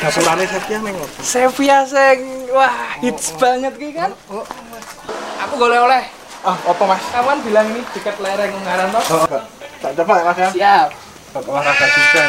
dapurane Sepia ning? Sevia sing wah hits banget ki kan. Oh, Aku golek oleh. ah, apa Mas? Kawan bilang ini dekat lereng Ungaran toh. Oh, enggak. Tak coba Mas ya. Siap. Buat olahraga juga.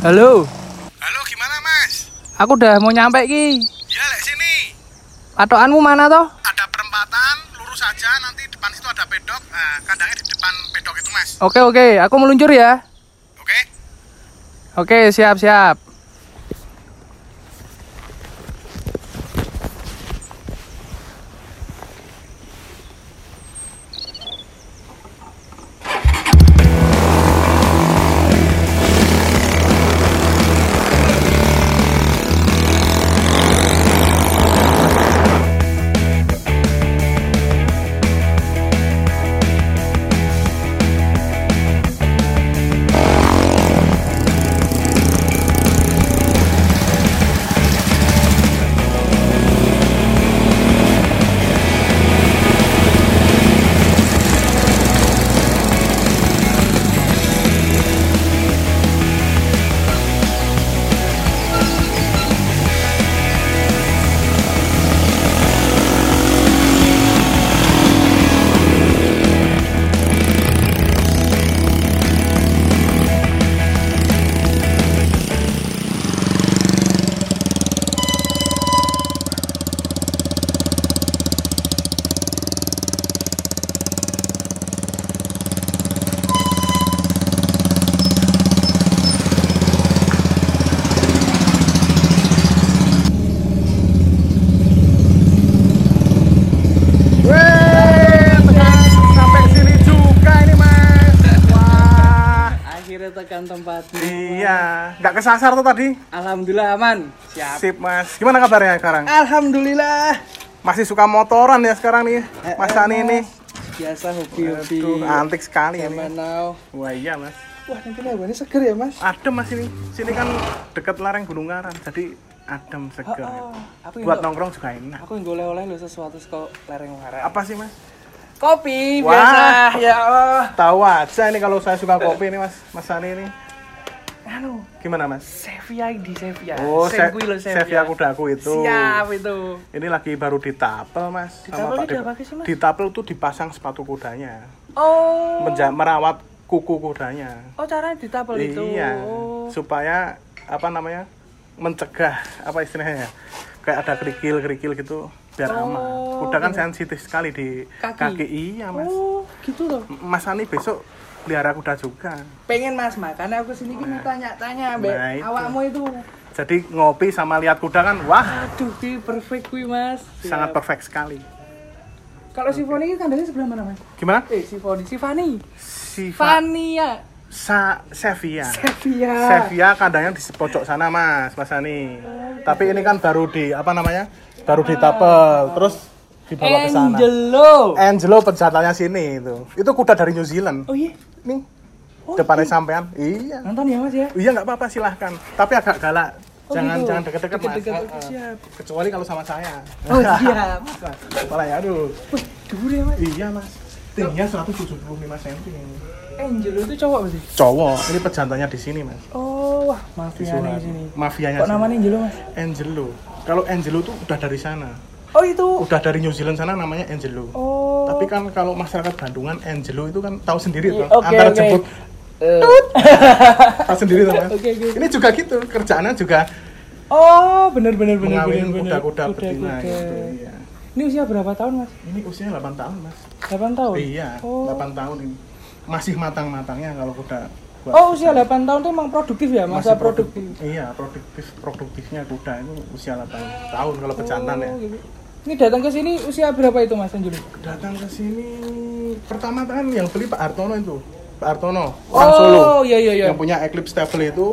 Halo, Halo, gimana Mas? aku udah mau nyampe ki. Ya, lek sini. Patokanmu mana toh? Ada perempatan, lurus aja nanti depan situ ada pedok. Nah, kandangnya di depan pedok itu, Mas. Oke oke, aku meluncur ya. Oke? Oke, siap Tekan tempatnya. Iya, nggak kesasar tuh tadi. Alhamdulillah aman. Siap. Sip, Mas. Gimana kabarnya sekarang? Alhamdulillah. Masih suka motoran ya sekarang nih, Mas Sani ini. Biasa hobi-hobi. Antik sekali ini. now. Wah iya, Mas. Wah, nanti ini seger ya, Mas? Adem Mas ini. Sini kan dekat lereng Gunung Ngaran, jadi adem seger. Oh, aku Buat nongkrong juga enak. Aku yang golek-oleh lo sesuatu kok lereng Ungaran. Apa sih, Mas? Kopi Wah. biasa. Ya Allah. Tahu aja ini kalau saya suka kopi ini, Mas. Mas Sani ini. Anu, Gimana, Mas? Sevia di Sevia. Oh, se chef ya kudaku itu. Siap itu. Ini lagi baru ditapel, Mas. Ditapel Pak itu apa sih, Mas? Ditapel tuh dipasang sepatu kudanya. Oh. Menja- merawat kuku kudanya. Oh, caranya ditapel itu. Iya. Oh. Supaya apa namanya? mencegah apa istilahnya ya? Kayak ada kerikil-kerikil gitu biar Oh, aman. Kuda kan bener. sensitif sekali di Kaki. Iya, Mas. Oh, gitu loh. Mas Ani besok pelihara kuda juga. Pengen Mas, makanya aku sini kan tanya-tanya, Mbak. Nah, itu. Awakmu itu. Jadi ngopi sama lihat kuda kan wah, Aduh, ki perfect kuwi, Mas. sangat Siap. perfect sekali. Kalau si Foni ini kandangnya sebelah mana, Mas? Gimana? Eh, si Foni, si Fani. Siva Fania. Sa Sevia. Sevia. Sevia kandangnya di pojok sana mas, mas Ani. Tapi ini kan baru di apa namanya? Baru ditapel, terus dibawa ke sana. Angelo. Angelo pejantannya sini itu. Itu kuda dari New Zealand. Oh iya. Nih, Oh, depannya sampean. Iya. Nonton ya, Mas ya? Iya nggak apa-apa silahkan. Tapi agak galak. Oh, jangan gitu. jangan deket-deket mas. Deket-deket, oke, ah. siap. Kecuali kalau sama saya. Oh, siap. Mas, Malah ya aduh. Wih, dhuwur ya, Mas. Iya mas. Tingginya 175 cm. Angelo itu cowok sih? Cowok. Ini pejantannya di sini mas. Oh, wah, mafia Di sini. Mafianya. Kok sini. namanya Angelo, Mas? Angelo. Kalau Angelo tuh udah dari sana. Oh, itu. Udah dari New Zealand sana namanya Angelo. Oh. Tapi kan kalau masyarakat Bandungan Angelo itu kan tahu sendiri tuh oke, antara oke. jemput Eh, tahu sendiri tuh Mas. Oke, oke. Ini juga gitu kerjaannya juga Oh, bener bener bener mengawin bener, bener. kuda-kuda betina Kuda-kuda. gitu. Iya. Ini usia berapa tahun, Mas? Ini usianya 8 tahun Mas. 8 tahun. Iya, Oh. 8 tahun ini. Masih matang-matangnya kalau kuda. buat- Oh, usia 8 tahun tuh emang produktif ya, masa masih produktif. Iya, produktif produktifnya kuda itu usia 8 tahun kalau pejantan ya. Oh, gitu. Ini datang ke sini usia berapa itu, Mas Anjuli? Datang ke sini pertama kan yang beli Pak Hartono itu. Pak Artono orang Solo. Oh, iya iya iya. yang punya Eclipse Table itu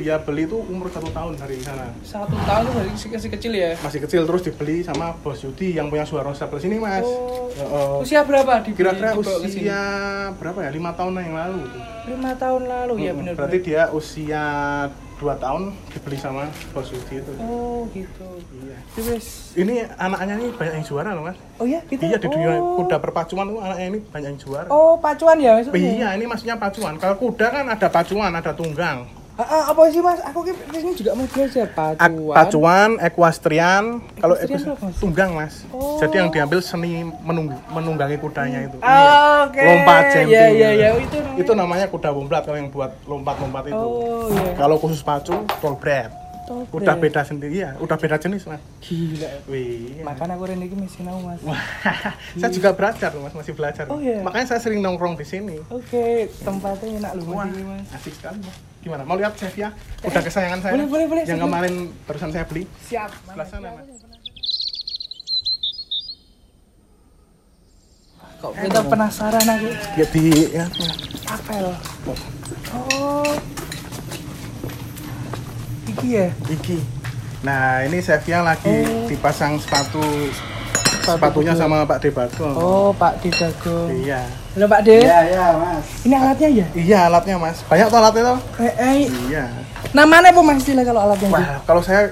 dia beli itu umur satu tahun dari sana. Satu tahun tuh dari masih kecil ya. masih kecil terus dibeli sama Bos Yudi yang punya suara Stable sini mas. Oh. Heeh. Usia berapa di kira-kira usia berapa ya? Lima tahun yang lalu. Lima tahun lalu ya Mm, benar berarti dia usia dua tahun dibeli sama Bos Yudi itu Oh gitu. iya Terus. ini anaknya ini banyak yang juara loh mas Oh ya gitu. iya di dunia oh. kuda perpacuan tuh anaknya ini banyak yang juara Oh pacuan ya maksudnya? Iya, ini maksudnya pacuan. Kalau kuda kan ada pacuan, ada tunggang. Ah, ah, apa sih mas? Aku ini juga mau belajar pacuan. pacuan, equestrian. Kalau Equestrian tunggang, Mas. Oh. Jadi yang diambil seni menung- menunggangi kudanya itu. Iya. Ah, Oke. Lompat jumping. Iya iya iya itu namanya. Itu namanya kuda bomblat kalau yang buat lompat-lompat itu. Oh iya. Kalau khusus pacu. Tolbred. Udah beda sendiri ya, udah beda jenis, Mas. Gila. Wih. Makan aku iki mesti nau mas. Wah, saya juga belajar, Mas, masih belajar. Oh, iya. Makanya saya sering nongkrong di sini. Oke, tempatnya enak loh ini mas. asik sekali, Mas. Gimana? Mau lihat chef ya? Udah kesayangan saya. boleh, boleh, boleh, Yang kemarin barusan saya beli. Siap. Sebelah sana, Mas. Kok kita penasaran aku. Ya di ya, Apel. Oh. Iki ya. iki. Nah, ini chef yang lagi Oh. dipasang sepatu sepatunya sama Pak Debago. Oh, Pak Didago. Iya. Halo Pak De. ya mas. Ini alatnya ya? Iya, alatnya, Mas. Banyak tuh alatnya tuh. Eh, eh, Iya. namanya apa Mas istilah kalau alatnya? itu? Wah, kalau saya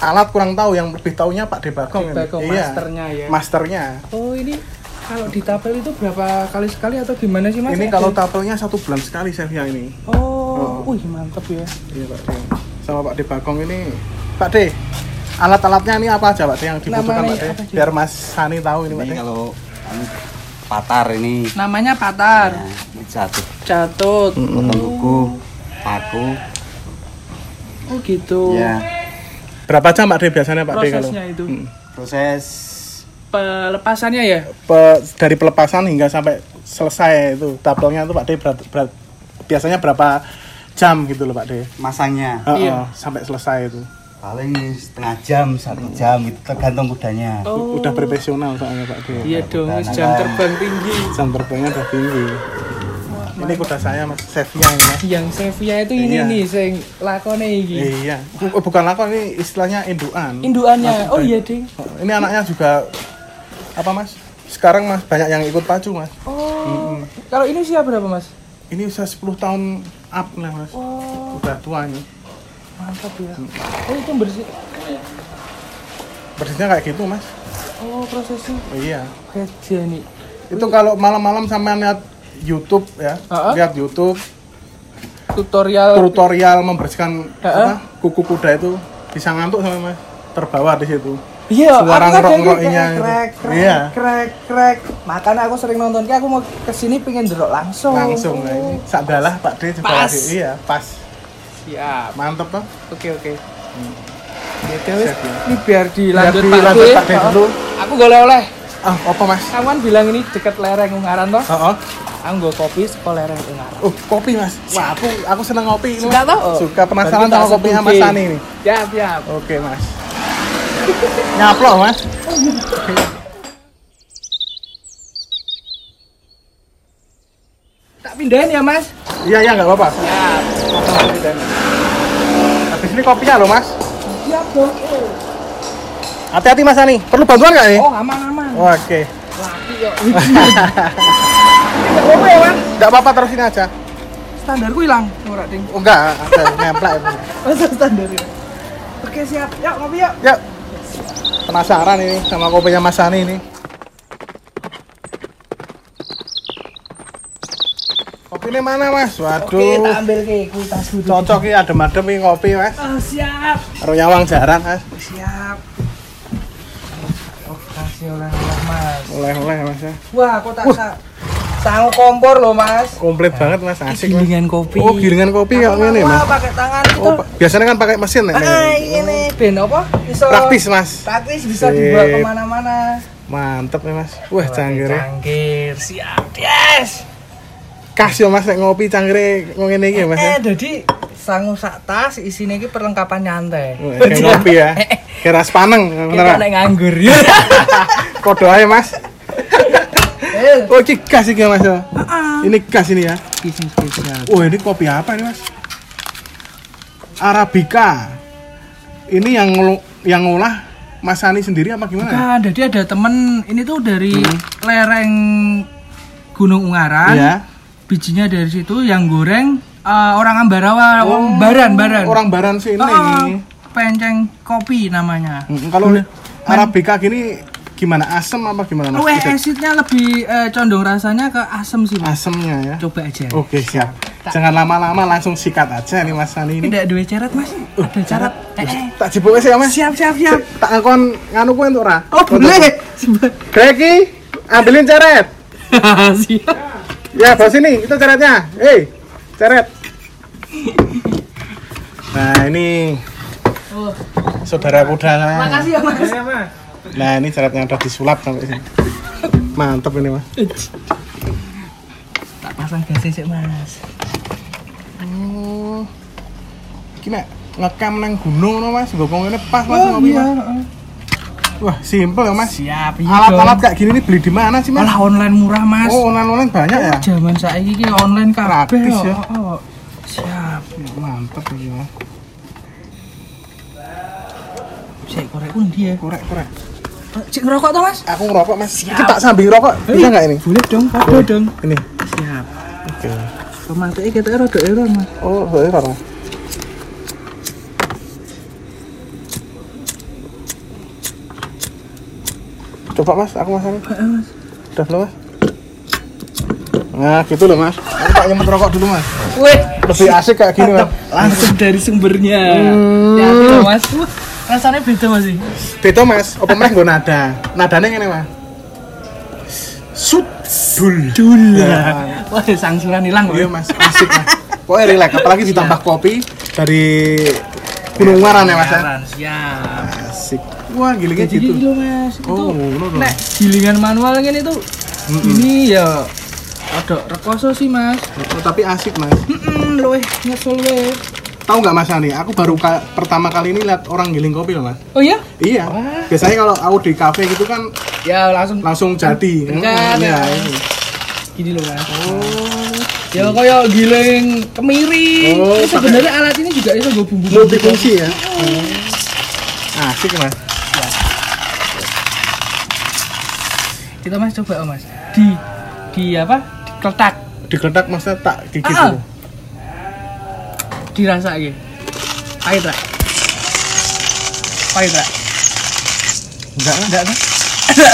alat kurang tahu, yang lebih taunya Pak Debagong. ini. Debagong, Iya. masternya ya. Masternya. Oh, ini kalau di tapel itu berapa kali sekali atau gimana sih Mas? Ini kalau tapelnya satu bulan sekali chef yang ini. Oh, Oh. wih mantep ya. Iya, Pak De. Sama Pak Debagong ini. Pak De, alat-alatnya ini apa aja Pak De yang dibutuhkan Namanya Pak De? De? Biar Mas Sani tahu ini Pak Ini De. kalau anu, patar ini. Namanya patar, Nah, ini satu catut. potong kuku, paku. Oh gitu. Ya, Berapa jam Pak De biasanya Pak De kalau? Prosesnya itu. Hmm. proses Pelepasannya ya? Pe- dari pelepasan hingga sampai selesai itu tabelnya itu Pak De berat, berat- biasanya berapa jam gitu loh Pak De? masangnya. Heeh, Iya. sampai selesai itu. Paling setengah jam, satu jam itu tergantung kudanya. Oh. Udah profesional soalnya Pak De. Iya dong, Udah, jam nah. terbang tinggi. Jam terbangnya udah tinggi. Ini kuda saya Mas, chefnya ini Mas. Yang Sevia itu ini Iya. nih, sing lakone iki. Iya, Bu- bukan lakon ini istilahnya induan. Induannya. Oh iya, Ding. Ini anaknya juga apa Mas? Sekarang Mas banyak yang ikut pacu Mas. Oh. Kalau ini siapa berapa, Mas? Ini usia 10 tahun up lah Mas. Oh, Udah tua ini. Mantap ya. Oh, itu bersih. Bersihnya kayak gitu Mas. Oh, prosesnya Oh, iya. kerja nih. Itu kalau malam-malam sampai lihat YouTube ya, Ha-ha. lihat YouTube Tutorial tutorial membersihkan Ha-ha. apa, kuku kuda itu bisa ngantuk sama Mas. Terbawa di situ. Iya, Suara ngerok-ngeroknya kayak itu. krek, krek, Iya. krek, krek. Makanya aku sering nonton, kayak aku mau ke sini pengen jerok langsung. Langsung nah ini. Sadalah Pak D juga Pas. lagi. Iya, pas. Siap. Mantep toh. Oke, oke. Gitu, wis. Siap, ya. Ini biar dilanjut Biar Pak dilanjut. Pak dulu. Aku gak oleh-oleh. Ah, apa Mas? Kamu kan bilang ini deket lereng Ungaran toh? Oh, oh. Aku gue kopi sekolah lereng Ungaran. Oh, kopi Mas. Wah, aku aku seneng. Mas. Suka toh? Suka penasaran Berarti tak sama Mas. Sani nih. Siap, siap. Oke, Mas. Nyaplok, Mas. Tak pindahin ya, Mas. Iya, iya nggak apa-apa. Siap. Habis ini kopinya loh, Mas. Siap dong. Hati-hati Mas Sani. Perlu bantuan nggak nih? Oh, aman-aman. Oke. Laki yuk. Ini nggak apa-apa ya, Mas. Nggak apa-apa terus ini aja. Standarku hilang. Ora, Ding. Oh, enggak, ada itu. Masa standar ya? Oke, siap. Yuk, ngopi yuk. Yuk. Penasaran ini sama kopinya Mas Sani ini. Ini mana Mas? Waduh. Oke, tak ambil ke tasku. tuh. Cocok ya adem-adem ini ngopi Mas. Oh, siap. Karo nyawang jarang Mas. Siap. Oh, kasih oleh-oleh, Mas. Oleh-oleh Mas ya. Wah, aku tak sa sang kompor loh, Mas. Komplit banget Mas, asik. Gilingan kopi. Oh, gilingan kopi kayak gini Mas. pakai tangan itu. Oh, biasanya kan pakai mesin nek. Ah, ini ben apa? Iso Praktis Mas. Praktis bisa Sip. dibawa ke mana-mana. Mantep ya Mas. Wah, canggir. Canggir, siap, yes. Kas yo Mas nek ngopi canggire ngene iki ya, Mas. ya. Eh, jadi sangu sak tas isine iki perlengkapan nyantai. Wah, kayak ngopi ya. Kira paneng Kita beneran. nek nganggur ya. Kodo aja Mas. Eh, Oh, iki gas iki Mas. ya. Ini gas ini ya. sing spesial. Oh ini kopi apa ini mas? Arabica. Ini yang yang ngolah Mas Sani sendiri apa gimana? Bukan, jadi ada temen ini tuh dari lereng Gunung Ungaran. Iya. Bijinya dari situ yang goreng eh, orang Ambarawa, orang Baran, Baran. Orang Baran sini. Oh, penceng kopi namanya. Mm, Kalau Arabica gini gimana? Asem apa gimana mas? Weh, acidnya lebih eh, condong rasanya ke asam sih, Mas. Asemnya ya. Coba aja. Oke siap. Jangan lama-lama langsung sikat aja nih Mas Sani ini. Tidak dua carat, Mas. Ada carat. Eh, eh. Tak jebuk sih ya Mas. Siap, siap, siap. Tak ngakon nganu kuwi entuk ora? Oh, boleh. Greki, ambilin ceret. siap. Ya, bawa sini, itu ceretnya. Hei, ceret. Nah, ini Oh, saudara kuda saya. makasih ya, Mas. Nah, ini ceretnya udah disulap sampai sini. Mantap ini, Mas. Tak pasang gas sih, Mas. Oh. Iki nek ngecamp nang gunung no, Mas. Gokong ini pas Mas Oh, ngopi, iya. Wah, simpel ya, Mas. Siap, iya Alat-alat kayak gini nih beli di mana sih, Mas? Malah online murah, Mas. Oh, online-online banyak ya? Zaman saiki ki online kabeh. Praktis ya. Oh, oh. Siap. Mantap ini, Mas. Saya korek pun dia. Korek, korek. Cik ngerokok toh, Mas? Aku ngerokok, Mas. Iki tak sambil ngerokok. Bisa nggak ini? Boleh dong, Boleh. dong. Ini. Siap. Oke. Pematenya kita rada error, Mas. Oh, boleh Mas. Coba Mas, aku Mas. Mas. Udah belum Mas? Nah, gitu loh Mas. Aku tak nyemut rokok dulu Mas. Wih, Lebih asik kayak gini Mas. langsung dari sumbernya. Hmm. Ya, gitu, Mas. Wah, rasanya beda, Mas. sih. Beda Mas, apa meneh nggo nada. Nadane ngene Mas. Sut dul. Dul. Ya. Wah, sangsuran hilang, Iya Mas. Asik Mas. Pokoknya relax, apalagi ditambah kopi dari Gunung Waran ya Mas. ya. Siap. Asik. Wah, gilingan Jadi gitu. Mas. Itu Oh, dong. nek gilingan manual kan itu ini ya ada rekoso sih, Mas. Oh, tapi asik Mas. Heeh, luweh nyesel weh. Tahu nggak Mas Ani? Aku baru ka- pertama kali ini lihat orang giling kopi loh Mas. Oh iya? Iya. Biasanya kalau aku di kafe gitu kan Ya langsung langsung jadi. Kan, Hmm, ya. ya, ini. gini loh, Mas. Oh. Ya kayak giling kemiri. Oh, sebenarnya alat ini juga bisa gue bumbu Multifungsi ya. Asik Mas. Kita Mas coba oh, Mas. Di di apa? Di keletak. Digeletak Mas tak gigit Ah. dulu. Dirasa gitu. Pahit, Ra. Pahit, Ra. Enggak lah. Enggak tuh.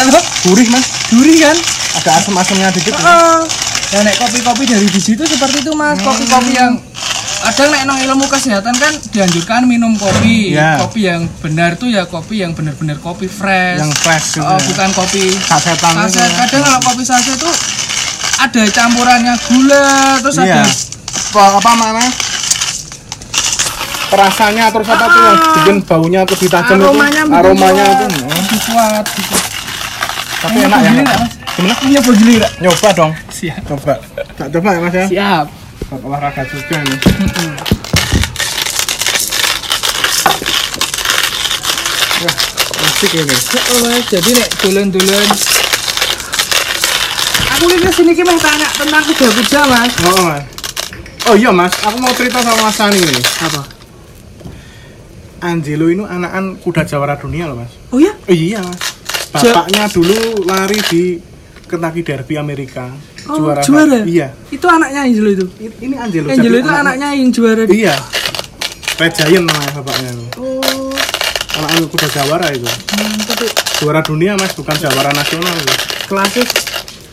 Enggak. Gurih Mas. Duri kan? Ada asam-asamnya dikit. Heeh. Ya nek kopi-kopi dari biji itu seperti itu Mas, kopi-kopi yang kadang nek nang ilmu kesehatan kan dianjurkan minum kopi. Iya. Kopi yang benar tuh ya kopi yang benar-benar kopi fresh. Yang fresh gitu. Oh, ya. bukan kopi Sasetan gitu saset. ya. Kadang kalau kopi saset itu ada campurannya gula, terus Iya. ada Apa, apa mana? Perasanya terus apa tuh yang bikin baunya terus ditajam aromanya itu. Aromanya kuat. itu. lebih kuat gitu. Tapi enak ya. Gimana? Punya begini enggak? Nyoba dong. Siap. Coba. Tak coba ya Mas ya. Siap. Buat olahraga juga nih. Wah, asik ini. Oh, Mas, jadi nek dolen-dolen Aku ini ke sini ki meh tanya tentang kuda-kuda, Mas. Oh, Mas. Oh iya Mas, aku mau cerita sama Mas Sani nih. Apa? Angelo ini anakan kuda jawara dunia loh Mas. Oh ya? Oh, iya Mas. Bapaknya dulu lari di Kentucky Derby Amerika. Oh, juara. juara? Iya. Itu anaknya Angelo itu. Ini Angelo. Angelo itu anaknya yang juara di Iya. Red Giant namanya bapaknya. Oh, Anakan kuda jawara itu. mantap ya. Juara dunia Mas, bukan jawara nasional itu. Kelasnya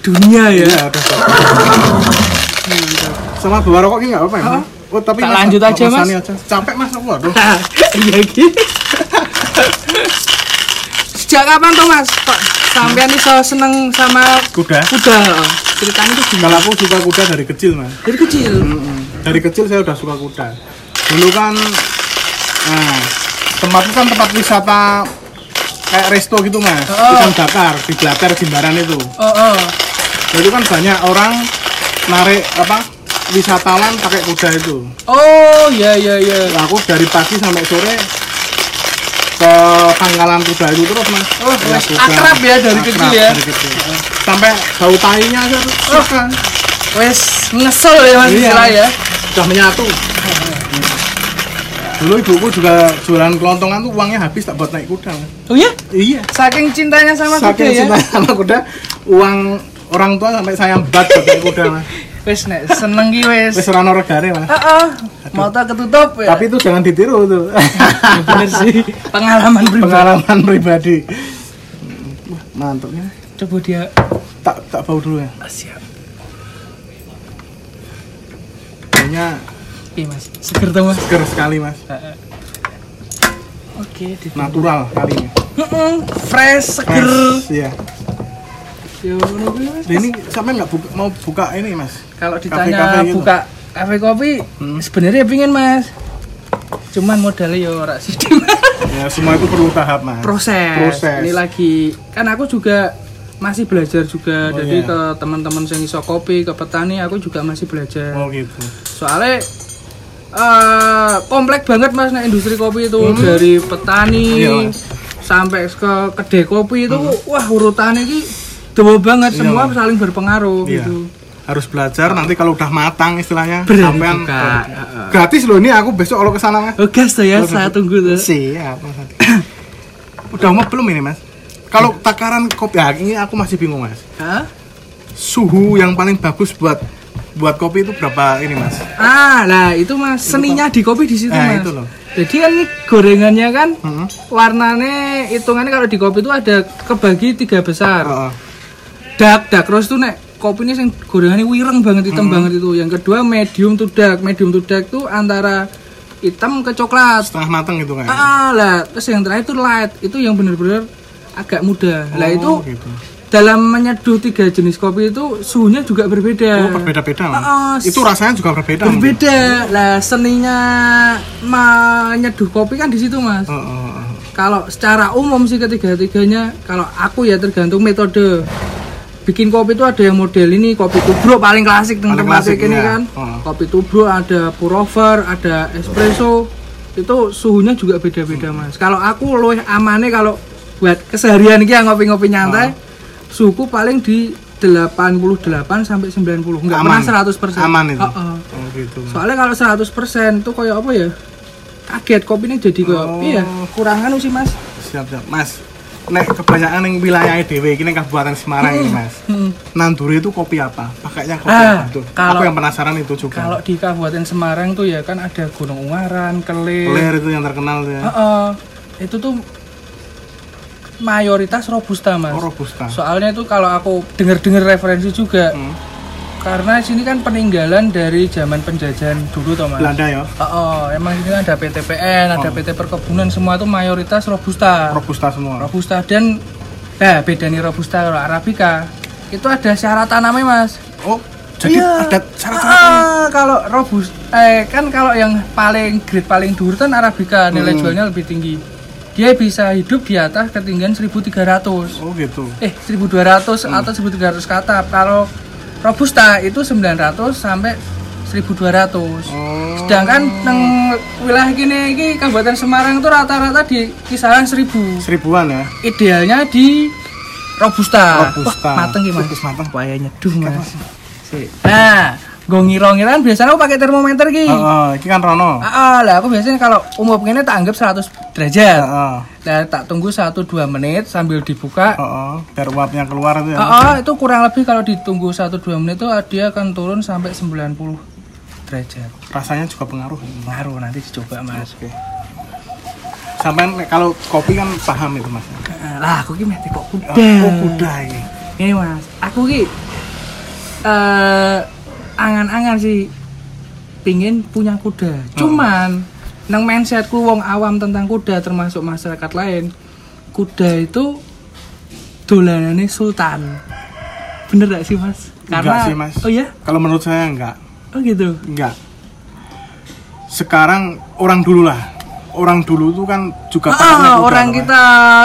dunia ya. Iya, ada Sama bawa rokok ini nggak apa-apa ya? Oh, tapi Tak Mas, lanjut aja, Mas aja. Capek Mas aku aduh. Iya gitu. Sejak kapan tuh Mas? Sampean iso seneng sama Kuda. kuda? Ceritanya tuh gimana? Kalau aku suka kuda dari kecil Mas. Dari kecil. Dari kecil saya udah suka kuda. Dulu kan, nah, tempatku kan tempat wisata kayak resto gitu Mas. Oh. Ikan bakar di Blater Jimbaran itu. Oh, oh. Jadi kan banyak orang narik apa wisatawan pakai kuda itu. Oh, iya iya iya. Nah, aku dari pagi sampai sore ke pangkalan kuda itu terus mas. Oh, wes akrab ya dari kecil ya? dari kecil. Sampai bau tainya aja tuh. Oh, kan. wes ngesel ya mas Iya. ya Sudah menyatu. Dulu ibuku juga jualan kelontongan tuh uangnya habis tak buat naik kuda. Mas. oh ya Iya. saking cintanya sama kuda Saking ya cinta sama kuda, uang orang tua sampai saya bat buat naik kuda mas. Wes nek seneng ki wes Wis ora ono regane mas. Heeh, mata ketutup ya. Tapi itu jangan ditiru tuh. bener sih pengalaman pribadi. Pengalaman pribadi. Mantapnya. Coba dia Tak tak bau dulu ya. Ah, siap. Kayaknya Iya mas, seger tuh mas. seger sekali mas. Oke, di Natural kali ini. Fresh, seger. Fresh, Iya. Yo, ini sampai nggak buka, mau buka ini mas? Kalau ditanya gitu. buka kafe kopi, Hmm. sebenarnya pingin mas. Cuman modalnya yo ora sih Ya semua itu perlu tahap mas. proses. Proses. Ini lagi kan aku juga masih belajar juga. Oh, Jadi iya. ke teman-teman yang iso kopi, ke petani aku juga masih belajar. Oh gitu. soalnya eh komplek banget mas nah industri kopi itu dari petani Hmm. Iya, sampai ke kedai kopi itu wah urutannya ini dawa banget Iya, semua saling berpengaruh Iya. gitu Harus belajar nanti kalau udah matang istilahnya Berani sampean produk. gratis loh ini aku besok kalau ke sana mas. oh gas tuh ya saya tunggu tuh Siap mas. udah mau belum ini mas? Kalau takaran kopi ya, ini aku masih bingung mas. Hah? Suhu yang paling bagus buat buat kopi itu berapa ini mas? ah lah itu mas seninya di kopi di situ Eh, mas itu loh. jadi kan gorengannya kan Hmm. warnanya hitungannya kalau di kopi itu ada kebagi tiga besar Oh, oh. Dark dark roast tuh nek kopinya yang gorengannya wireng banget hitam banget itu yang kedua medium to dark medium to dark tuh antara hitam ke coklat setengah matang gitu kan? ah lah terus yang terakhir tuh light itu yang bener-bener agak muda lah itu Oh, gitu. dalam menyeduh tiga jenis kopi itu suhunya juga berbeda Oh berbeda-beda mas. Ah, ah, itu rasanya juga berbeda. mungkin? berbeda lah seninya menyeduh kopi kan di situ mas Oh, oh, oh. kalau secara umum sih ketiga-tiganya kalau aku ya tergantung metode bikin kopi itu ada yang model ini kopi tubruk paling klasik Paling tempat klasik, ini iya. kan Oh. kopi tubruk ada pour over ada espresso itu suhunya juga beda-beda mas kalau aku luwih amane kalau buat keseharian ini ngopi-ngopi nyantai Oh. suhuku paling di 88 sampai 90 enggak Aman. pernah 100% Aman itu. Oh, oh. Oh gitu. Mas. soalnya kalau 100% tuh kayak apa ya kaget kopinya jadi kayak Oh. iya kurangan sih mas Siap siap mas. Nek kebanyakan yang wilayah DW ini Kabupaten Semarang ini mas. Hmm. Nanduri itu kopi apa? Pakainya kopi Ah, apa tuh? kalau- Aku yang penasaran itu juga. Kalau di Kabupaten Semarang tuh ya kan ada Gunung Ungaran, Kelir. Ler itu yang terkenal ya. Heeh. itu tuh mayoritas robusta mas. Oh, robusta. Soalnya itu kalau aku dengar-dengar referensi juga, Hmm. Karena sini kan peninggalan dari zaman penjajahan dulu toh mas. Belanda ya. Oh, emang ini ada PTPN, ada Oh. PT Perkebunan, semua itu mayoritas robusta. Robusta semua. Robusta dan eh beda nih robusta kalau arabica itu ada syarat tanamnya mas. Oh, jadi Iya. ada syarat-syarat. Ah, kalau robust eh kan kalau yang paling grade paling dur kan arabica nilai Hmm. jualnya lebih tinggi. Dia bisa hidup di atas ketinggian 1300. Oh gitu. Eh 1200 atau 1300 kata. Kalau robusta itu 900 sampai 1200. Oh. Sedangkan neng wilayah gini iki Kabupaten Semarang itu rata-rata di kisaran 1000. Seribuan ya. Idealnya di robusta. Robusta. Wah, mateng. Wis mateng. Wah, nyeduh, Mas. Nah, gue ngira-ngiran biasanya aku pakai termometer ki. Oh, oh, ini kan Rono. Ah, ah, lah aku biasanya kalau umum ini tak anggap 100 derajat. Oh, Nah, tak tunggu 1-2 menit sambil dibuka. oh, oh. biar uapnya keluar itu ya. Ah, ah, itu kurang lebih kalau ditunggu 1-2 menit itu dia akan turun sampai 90 derajat. Rasanya juga pengaruh. Ngaruh nanti dicoba, Mas. Oke. Sampai kalau kopi kan paham itu mas. Ah, lah, aku ki mesti kok kuda. Oh, kuda ini. Ini mas, aku ki eh angan-angan sih pingin punya kuda. Cuman nang mindsetku wong awam tentang kuda termasuk masyarakat lain, kuda itu dolanannya sultan. Bener gak sih mas? Enggak sih, Mas. Oh ya? Kalau menurut saya enggak. Oh gitu. Enggak. Sekarang orang dulu lah. Orang dulu tuh kan juga Ah, kuda, orang Mas. kita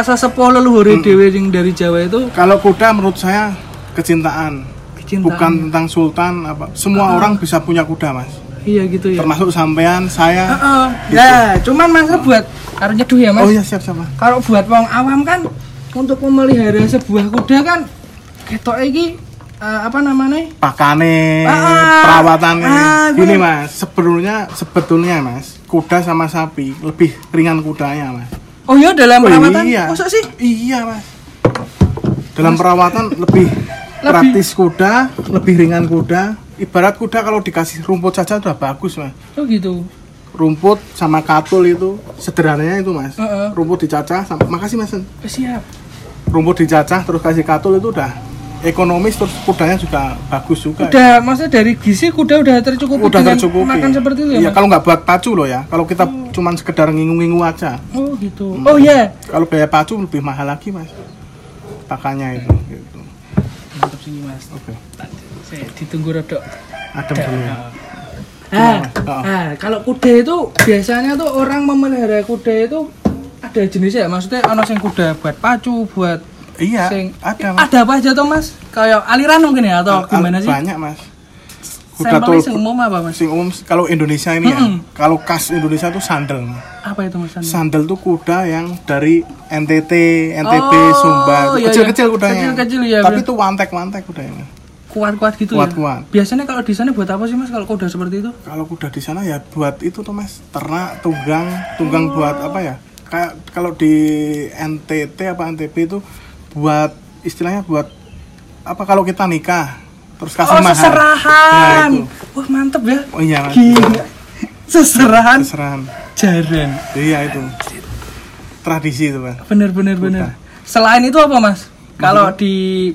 sesepuh leluhur dewe yang dari Jawa itu Kalau kuda menurut saya kecintaan. Kecintaan. Bukan tentang sultan apa. Semua orang bisa punya kuda, Mas. Iya gitu ya. Termasuk sampean, saya. Heeh. Ya, cuman mas buat harus nyeduh ya mas. Oh iya, siap siap. Kalau buat wong awam kan untuk memelihara sebuah kuda kan ketok iki eh, apa namanya? pakane Ah, perawatannya ah, gini mas sebetulnya sebetulnya mas kuda sama sapi lebih ringan kudanya mas Oh iya dalam Oh, perawatan. iya. Masa sih? iya mas dalam perawatan lebih praktis kuda lebih ringan kuda ibarat kuda kalau dikasih rumput saja udah bagus mas Oh gitu. rumput sama katul itu sederhananya itu mas Heeh. rumput dicacah sama makasih mas Eh, siap. rumput dicacah terus kasih katul itu udah ekonomis terus kudanya juga bagus juga Udah maksudnya dari gizi kuda udah tercukupi udah dengan tercukupi makan seperti itu ya? Iya, kalau nggak buat pacu loh ya kalau kita cuman sekedar ngingu-ngingu aja Oh gitu. Oh iya. kalau biaya pacu lebih mahal lagi mas pakannya itu gitu. Mantap sini Mas. oke Saya ditunggu rodok. adem dulu ya Ah, Oh. ah, kalau kuda itu biasanya tuh orang memelihara kuda itu ada jenisnya ya? Maksudnya ono sing kuda buat pacu, buat iya sing ada mas ada apa aja tuh Mas? Kayak aliran mungkin ya atau Al- gimana sih? banyak mas tol sing umum apa Mas? sing umum kalau Indonesia ini ya Mm-mm. kalau khas Indonesia tuh sandal. Apa itu Mas? Sandal? sandal tuh kuda yang dari NTT NTB Oh, Sumba iya, kecil-kecil iya. kudanya Kecil-kecil, iya, tapi bener. tuh wantek-wantek kudanya Kuat-kuat gitu Kuat-kuat. ya? Biasanya kalau di sana buat apa sih Mas kalau kuda seperti itu? kalau kuda di sana ya buat itu tuh mas ternak tunggang tunggang buat apa ya kayak kalau di NTT apa NTB itu buat istilahnya buat apa kalau kita nikah terus kasih Oh, mahar seserahan. Nah, itu. Wah, mantep ya. oh iya Gila. Seserahan Seserahan. jaran. iya itu tradisi itu mas Bener bener bener. Selain itu apa mas? Kalau di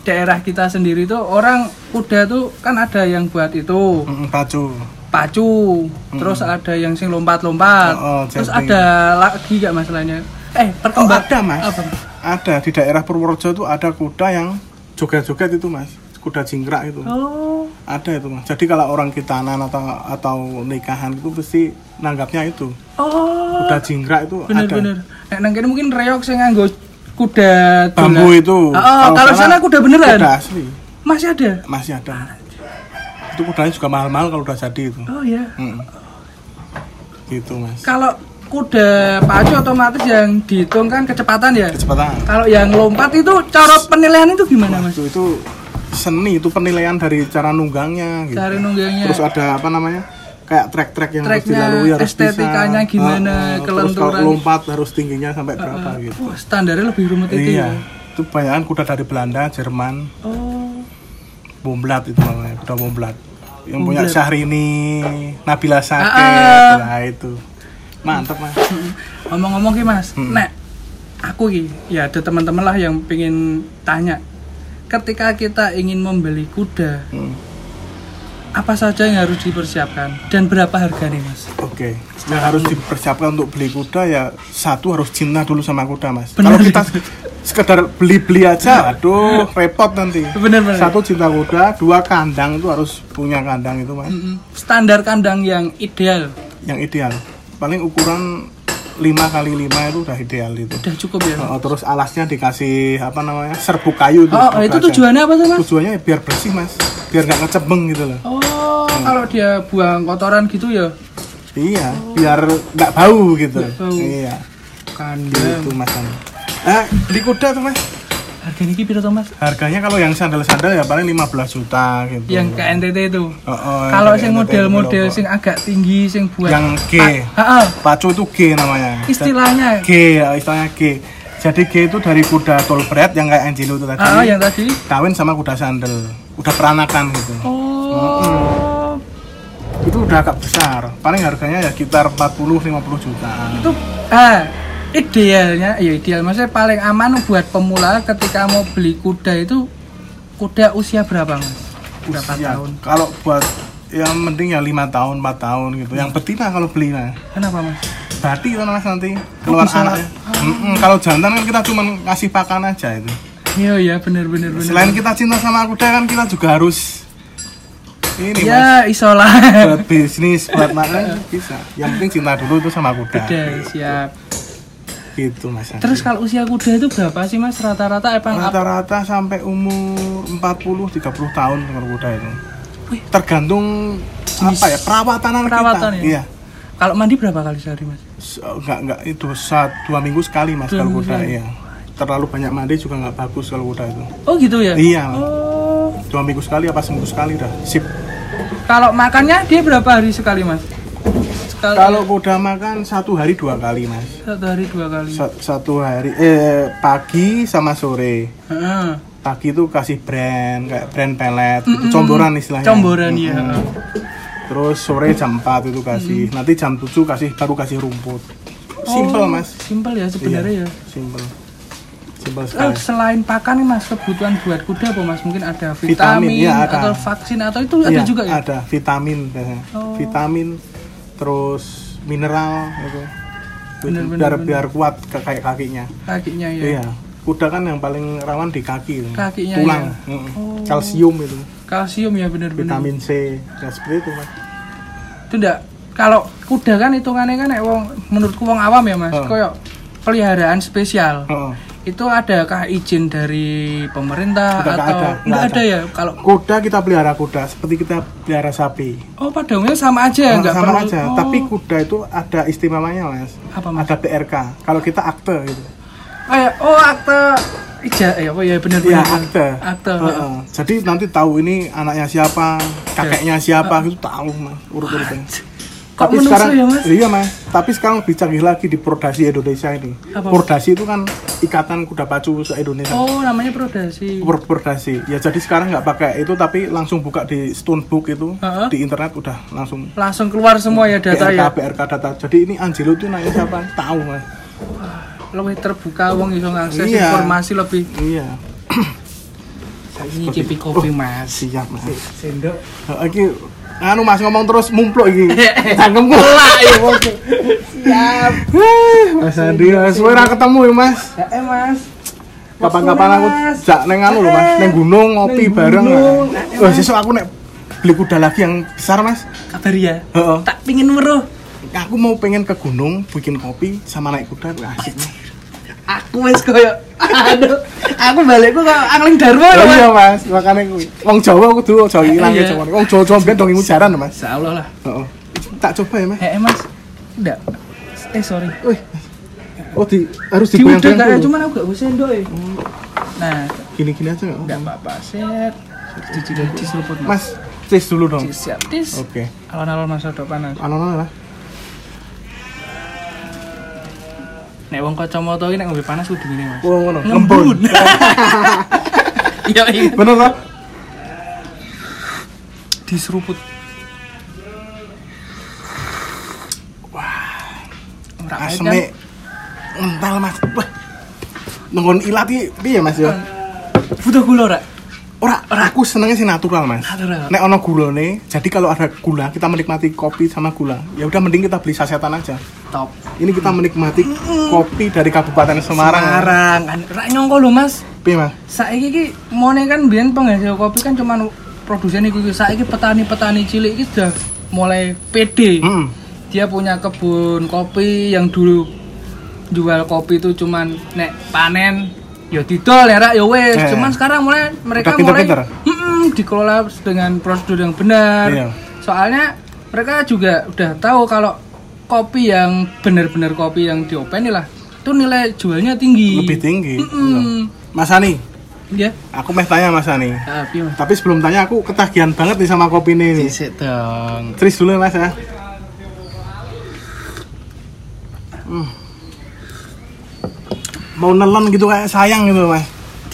daerah kita sendiri tuh orang kuda tuh kan ada yang buat itu Mm, pacu pacu, terus ada yang sing lompat-lompat, Oh, oh, terus ada lagi gak masalahnya? Eh oh perkembang ada mas Apa? ada di daerah Purworejo itu ada kuda yang joget-joget itu mas kuda jingkrak itu Oh, ada itu mas jadi kalau orang kitanan atau atau nikahan itu pasti nanggapnya itu oh, kuda jingkrak itu bener ada bener. Kene mungkin reok sing nganggo kuda bambu dolan. itu Oh, kalau sana kuda beneran? kuda asli Masih ada? masih ada itu kudanya juga mahal-mahal kalau udah jadi itu Oh iya. Mm. gitu mas Kalau kuda pacu otomatis yang dihitung kan kecepatan ya. kecepatan Kalau yang lompat itu cara penilaian itu gimana mas? itu itu seni itu penilaian dari cara nunggangnya gitu. Cari nunggangnya. terus ada apa namanya kayak trek-trek yang harus dilalui harus estetikanya bisa. gimana, Ah, ah. terus kalau kelenturan. lompat harus tingginya sampai berapa gitu Wah standarnya lebih rumit itu iya ya. itu banyak kuda dari Belanda Jerman Oh. Bomblat itu namanya kuda Bomblat yang punya Bomblat. Syahrini Nabila Sake Ah, ah. nah itu mantep mas Ngomong-ngomong ki mas, Hmm. nek aku ki ya ada teman-teman lah yang pengen tanya. Ketika kita ingin membeli kuda, Hmm. apa saja yang harus dipersiapkan dan berapa harganya mas? Oke, yang harus dipersiapkan untuk beli kuda ya satu harus cinta dulu sama kuda mas. Benar. Kalau kita sekedar beli-beli aja, aduh repot nanti. Bener-bener. Satu cinta kuda, dua kandang itu harus punya kandang itu mas. Standar kandang yang ideal yang ideal. Paling ukuran 5 kali 5 itu udah ideal itu. udah cukup ya. Oh, terus alasnya dikasih apa namanya serbuk kayu itu. Oh, oh, itu tujuannya apa sih mas? Tujuannya ya biar bersih mas, biar nggak ngecebeng gitu loh. Oh, kalau dia buang kotoran gitu ya Iya, biar nggak bau gitu. Nggak bau. Iya, kandang. itu mas. Eh, beli kuda tuh mas. Harganya ki piro mas? Harganya kalau yang sandal-sandal ya paling 15 juta gitu. Yang ke NTT itu. Oh, oh, Kalau yang model-model sing agak tinggi sing buat yang G. Ah. Pacu itu G namanya. istilahnya G, ya, istilahnya G. Jadi G itu dari kuda tolbred yang kayak Angelo itu tadi. ah, yang tadi Kawin sama kuda sandal. Kuda peranakan gitu. oh Itu udah agak besar. Paling harganya ya sekitar 40 50 juta. itu ah idealnya ya ideal maksudnya paling aman buat pemula ketika mau beli kuda itu kuda usia berapa mas berapa Usia. tahun Kalau buat yang penting ya lima tahun, 4 tahun gitu. Yang betina kalau beli nah. kenapa mas Bati itu mas nanti keluar bisa. anaknya. Kalau jantan kan kita cuma ngasih pakan aja itu. iya iya bener bener bener Selain kita cinta sama kuda kan kita juga harus ini mas ya isolah buat bisnis buat makan bisa. Yang penting cinta dulu itu sama kuda. kuda siap Gitu mas. terus kalau usia kuda itu berapa sih mas rata-rata rata-rata sampai umur 40 30 tahun kalau kuda itu. Wih. Tergantung Jenis apa ya perawatan perawatan kita. ya? Iya. kalau mandi berapa kali sehari mas Enggak enggak itu saat dua minggu sekali mas Dua kalau kuda sekali. iya. Terlalu banyak mandi juga nggak bagus kalau kuda itu. oh gitu ya Iya. oh dua minggu sekali apa seminggu sekali dah sip Kalau makannya dia berapa hari sekali mas? Kalau kuda makan satu hari dua kali mas satu hari dua kali. Sa- satu hari eh pagi sama sore Heeh. pagi itu kasih brand kayak brand pelet gitu. Mm-mm. comboran istilahnya Comboran ya. Mm-mm. terus sore jam 4 itu kasih nanti jam 7 kasih baru kasih rumput simple Oh, mas Simple ya sebenarnya ya. simple simple sekali selain pakan nih mas kebutuhan buat kuda apa mas? Mungkin ada Vitamin, vitamin, ya, ada. atau vaksin atau itu ada Iya, juga ya? ada vitamin biasanya Oh. vitamin terus mineral gitu Bener, bener, biar bener. biar kuat ke kayak kakinya Kakinya ya. iya kuda kan yang paling rawan di kaki Kakinya, tulang ya. Mm. Oh. kalsium itu Kalsium ya bener-bener. vitamin C ya seperti itu mas Itu enggak kalau kuda kan hitungannya kan wong menurutku wong awam ya mas, Oh. koyo peliharaan spesial. Heeh. Itu adakah izin dari pemerintah Nggak atau ada, nggak nggak ada. ada. ya? Kalau kuda kita pelihara kuda seperti kita pelihara sapi oh pada umumnya sama aja Nah, nggak sama perlu. aja Oh. tapi kuda itu ada istimewanya mas Apa, Mas? ada PRK kalau kita akte gitu oh, ya. oh akte ija eh apa ya benar Iya benar akte. akte Heeh. Jadi nanti tahu ini anaknya siapa, kakeknya siapa gitu tahu mas urut-urutnya. Kok Tapi sekarang ya, Mas? iya mas. Tapi sekarang lebih canggih lagi di Prodasi Indonesia ini. Apa? Prodasi itu kan ikatan kuda pacu se Indonesia. oh namanya prodasi Pro- Prodasi. Ya jadi sekarang nggak pakai itu tapi langsung buka di Stonebook itu Heeh. di internet udah langsung langsung keluar semua ya data BRK ya BRK data. Jadi ini Angelo tuh nanya siapa? Tahu mas. lebih terbuka wong iso ngakses Iya. informasi lebih Iya. ini cipi kopi mas Siap mas. sendok Iki anu Mas ngomong terus mumpluk iki. Cangkemku. lah ya bos siap Mas Andi, suwe ra ketemu ya Mas. eh mas Kapan-kapan aku Mas. jak neng anu lho Mas, neng gunung ngopi bareng. Wah, sesuk aku nek beli kuda lagi yang besar Mas. kabar ya Heeh. tak pingin meruh Aku mau pengen ke gunung bikin kopi sama naik kuda asik. Mas. aku wes koyo aduh aku balikku ke angling darmo Oh, ya iya mas Mas, makane kuwi. Wong Jawa kudu aja ilang Iya. Jawa. Wong Jawa-Jawa ben dong ilmu jaran lho, Mas. Insya Allah lah Heeh. Tak coba ya Mas. eh mas enggak eh sorry Wih. Oh, di harus digoyang-goyang dulu. cuman aku gak bisa sendok ya nah Gini-gini aja nggak? enggak apa-apa set diciduk diseruput mas Mas, tis dulu dong. Siap tis Oke. alon-alon depan panas Anu-anu lah. Nek wong kacamata iki nek ngombe panas kudu ngene mas Oh, ngono. ngembun iya iya Bener toh? diseruput Ora baik, Aseme ental Mas. Wah. Nenggon ilat iki piye Mas ya? kan? butuh gula ora Ora, ora aku senengnya sih natural Mas. Natural. Nek ono gulane, jadi kalau ada gula, kita menikmati kopi sama gula. Ya udah mending kita beli sasetan aja. Top Ini kita menikmati kopi dari Kabupaten Semarang. Semarang kan ora nyongko lho mas Piye Mas? saiki ki mone kan biyen penghasil kopi kan cuman produsen iku iki. saiki petani-petani cilik iki udah mulai pede Hmm. dia punya kebun kopi yang dulu jual kopi itu cuman nek panen ya didol ya rak ya wes Eh. cuman sekarang mulai mereka Udah mulai. Mm-mm, dikelola dengan prosedur yang benar Iya. soalnya mereka juga udah tahu kalau kopi yang benar-benar kopi yang diopeni lah itu nilai jualnya tinggi Lebih tinggi. Mm-mm. Mas Ani, ya aku mau tanya Mas Ani. tapi mas Tapi sebelum tanya aku ketagihan banget nih sama kopi ini. Sisik dong Tris dulu Mas ya. Hmm. Mau nelen gitu kayak sayang gitu Mas.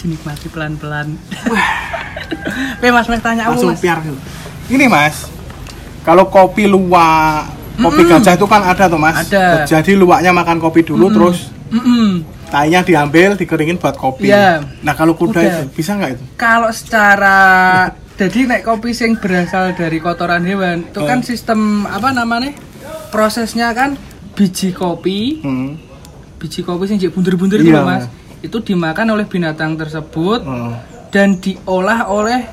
dinikmati pelan-pelan Oke mas, mas tanya aku Langsung mas piar. Ini Mas, kalau kopi luwak, kopi gajah itu kan ada tuh Mas. Ada. Jadi luwaknya makan kopi dulu terus tainya diambil, dikeringin buat kopi. Iya. Nah kalau kuda Kuda. itu bisa nggak itu? Kalau secara jadi nek kopi sing berasal dari kotoran hewan itu kan Hmm. sistem apa namanya prosesnya kan biji kopi Hmm. biji kopi sing jek bundur-bundur itu Iya. mas itu dimakan oleh binatang tersebut Hmm. dan diolah oleh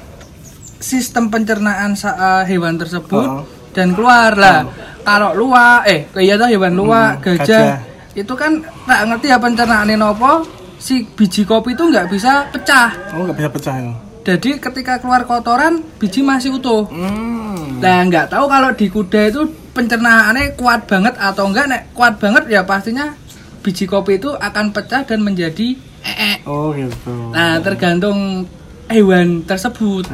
sistem pencernaan eh, hewan tersebut Oh. Dan keluar lah kalau luwak eh iya hewan luwak Hmm, gajah, gajah. itu kan tak ngerti ya pencernaannya nopo si biji kopi itu nggak bisa pecah Oh nggak bisa pecah ya? jadi ketika keluar kotoran biji masih utuh Hmm. nah nggak tahu kalau di kuda itu pencernaannya kuat banget atau enggak nek kuat banget ya pastinya biji kopi itu akan pecah dan menjadi ee Oh gitu. Nah, tergantung hewan tersebut.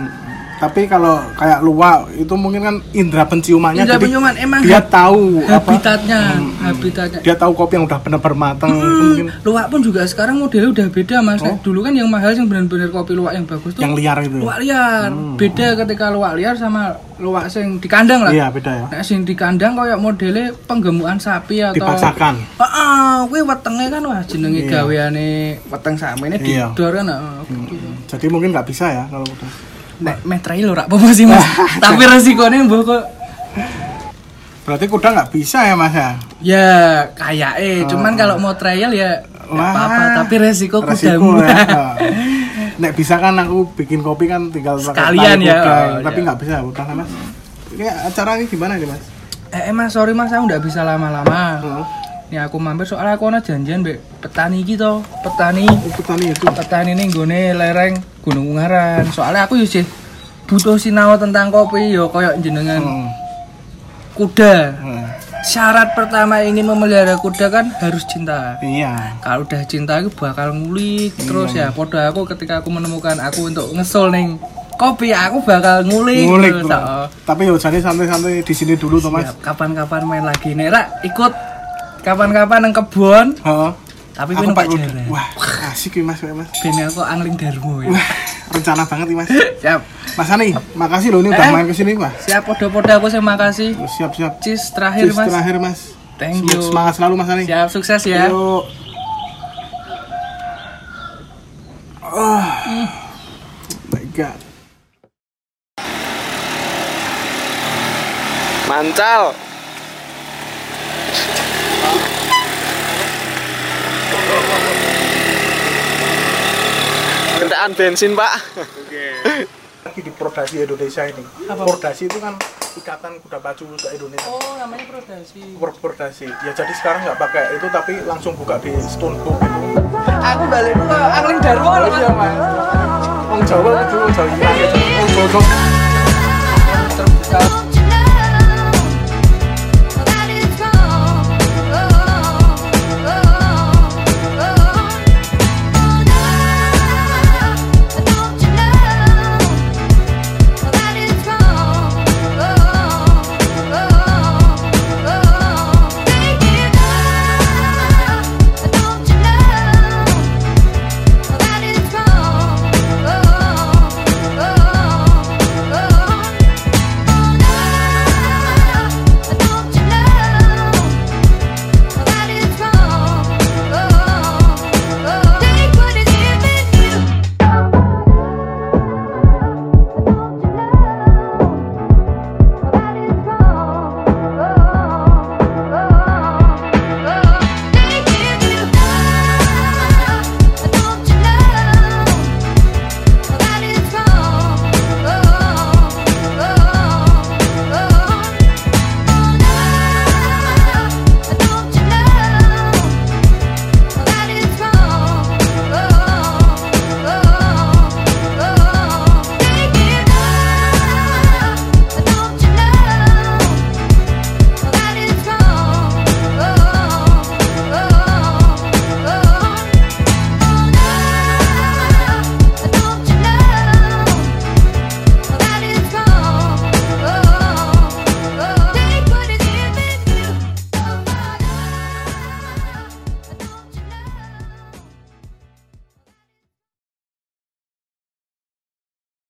Tapi kalau kayak luwak itu mungkin kan indera penciumannya Indra jadi penciuman emang dia tahu apa habitatnya, habitatnya. dia tahu kopi yang udah benar-benar matang Hmm, mungkin luwak pun juga sekarang modelnya udah beda mas. Oh. Dulu kan yang mahal yang benar-benar kopi luwak yang bagus tuh yang liar itu. luwak liar. Beda ketika luwak liar sama luwak sing di kandang lah. Iya, beda ya. Nek sing di kandang kayak modelnya penggemukan sapi atau Dipaksakan. Heeh, kuwi wetenge kan wah jenenge Iya. gaweane weteng sakmene Iya. didor kan. heeh, gitu. Jadi mungkin nggak bisa ya kalau udah. Nek meh ora apa sih Mas. Tapi resikonya mbok kok Berarti kuda nggak bisa ya mas ya? ya kayak eh cuman kalau mau trial ya apa-apa tapi resiko Resiko kudamu. ya. Nek bisa kan aku bikin kopi kan tinggal Sekalian ya, kuda. oh, Tapi iya. nggak bisa udah kan mas. Ini acara ini gimana nih mas? eh, eh, Mas, sorry Mas, aku nggak bisa lama-lama. Hmm. Nih aku mampir soalnya aku ada janjian mbek petani gitu, petani Oh, petani itu. petani ini nggone lereng Gunung Ungaran. Soalnya aku yo sih butuh sinau tentang kopi yo koyo jenengan Hmm. kuda. Hmm. Syarat pertama ingin memelihara kuda kan harus cinta. Iya. Kalau udah cinta aku bakal ngulik terus ya. Podo aku ketika aku menemukan aku untuk ngesol neng kopi aku bakal ngulik, Ngulik terus. oh. Tapi yo jadi santai-santai di sini dulu tuh mas. Siap, kapan-kapan main lagi nih Ra, ikut kapan-kapan nang kebon Heeh. Tapi Aku minum Pak Pak Kuda. Jaran Wah asik nih mas, ya, mas. ben aku angling darmo ya Wah rencana banget nih mas. siap Mas Ani, makasih loh ini udah Eh. main ke sini mas. siap podo-podo aku terima kasih Siap siap. cheers terakhir Cheers mas terakhir mas. Thank you. Semangat selalu mas Ani. siap sukses ya Yuk. Oh. My God. Mancal. Kendaraan bensin, Pak. Lagi di Prodasi Indonesia ini. Prodasi itu kan ikatan kuda pacu se Indonesia. oh namanya prodasi Pro- Prodasi. Ya jadi sekarang nggak pakai itu tapi langsung buka di Stone Book itu. aku balik ke angling darmo loh mas Iya mas. Wong Jawa itu Jawa.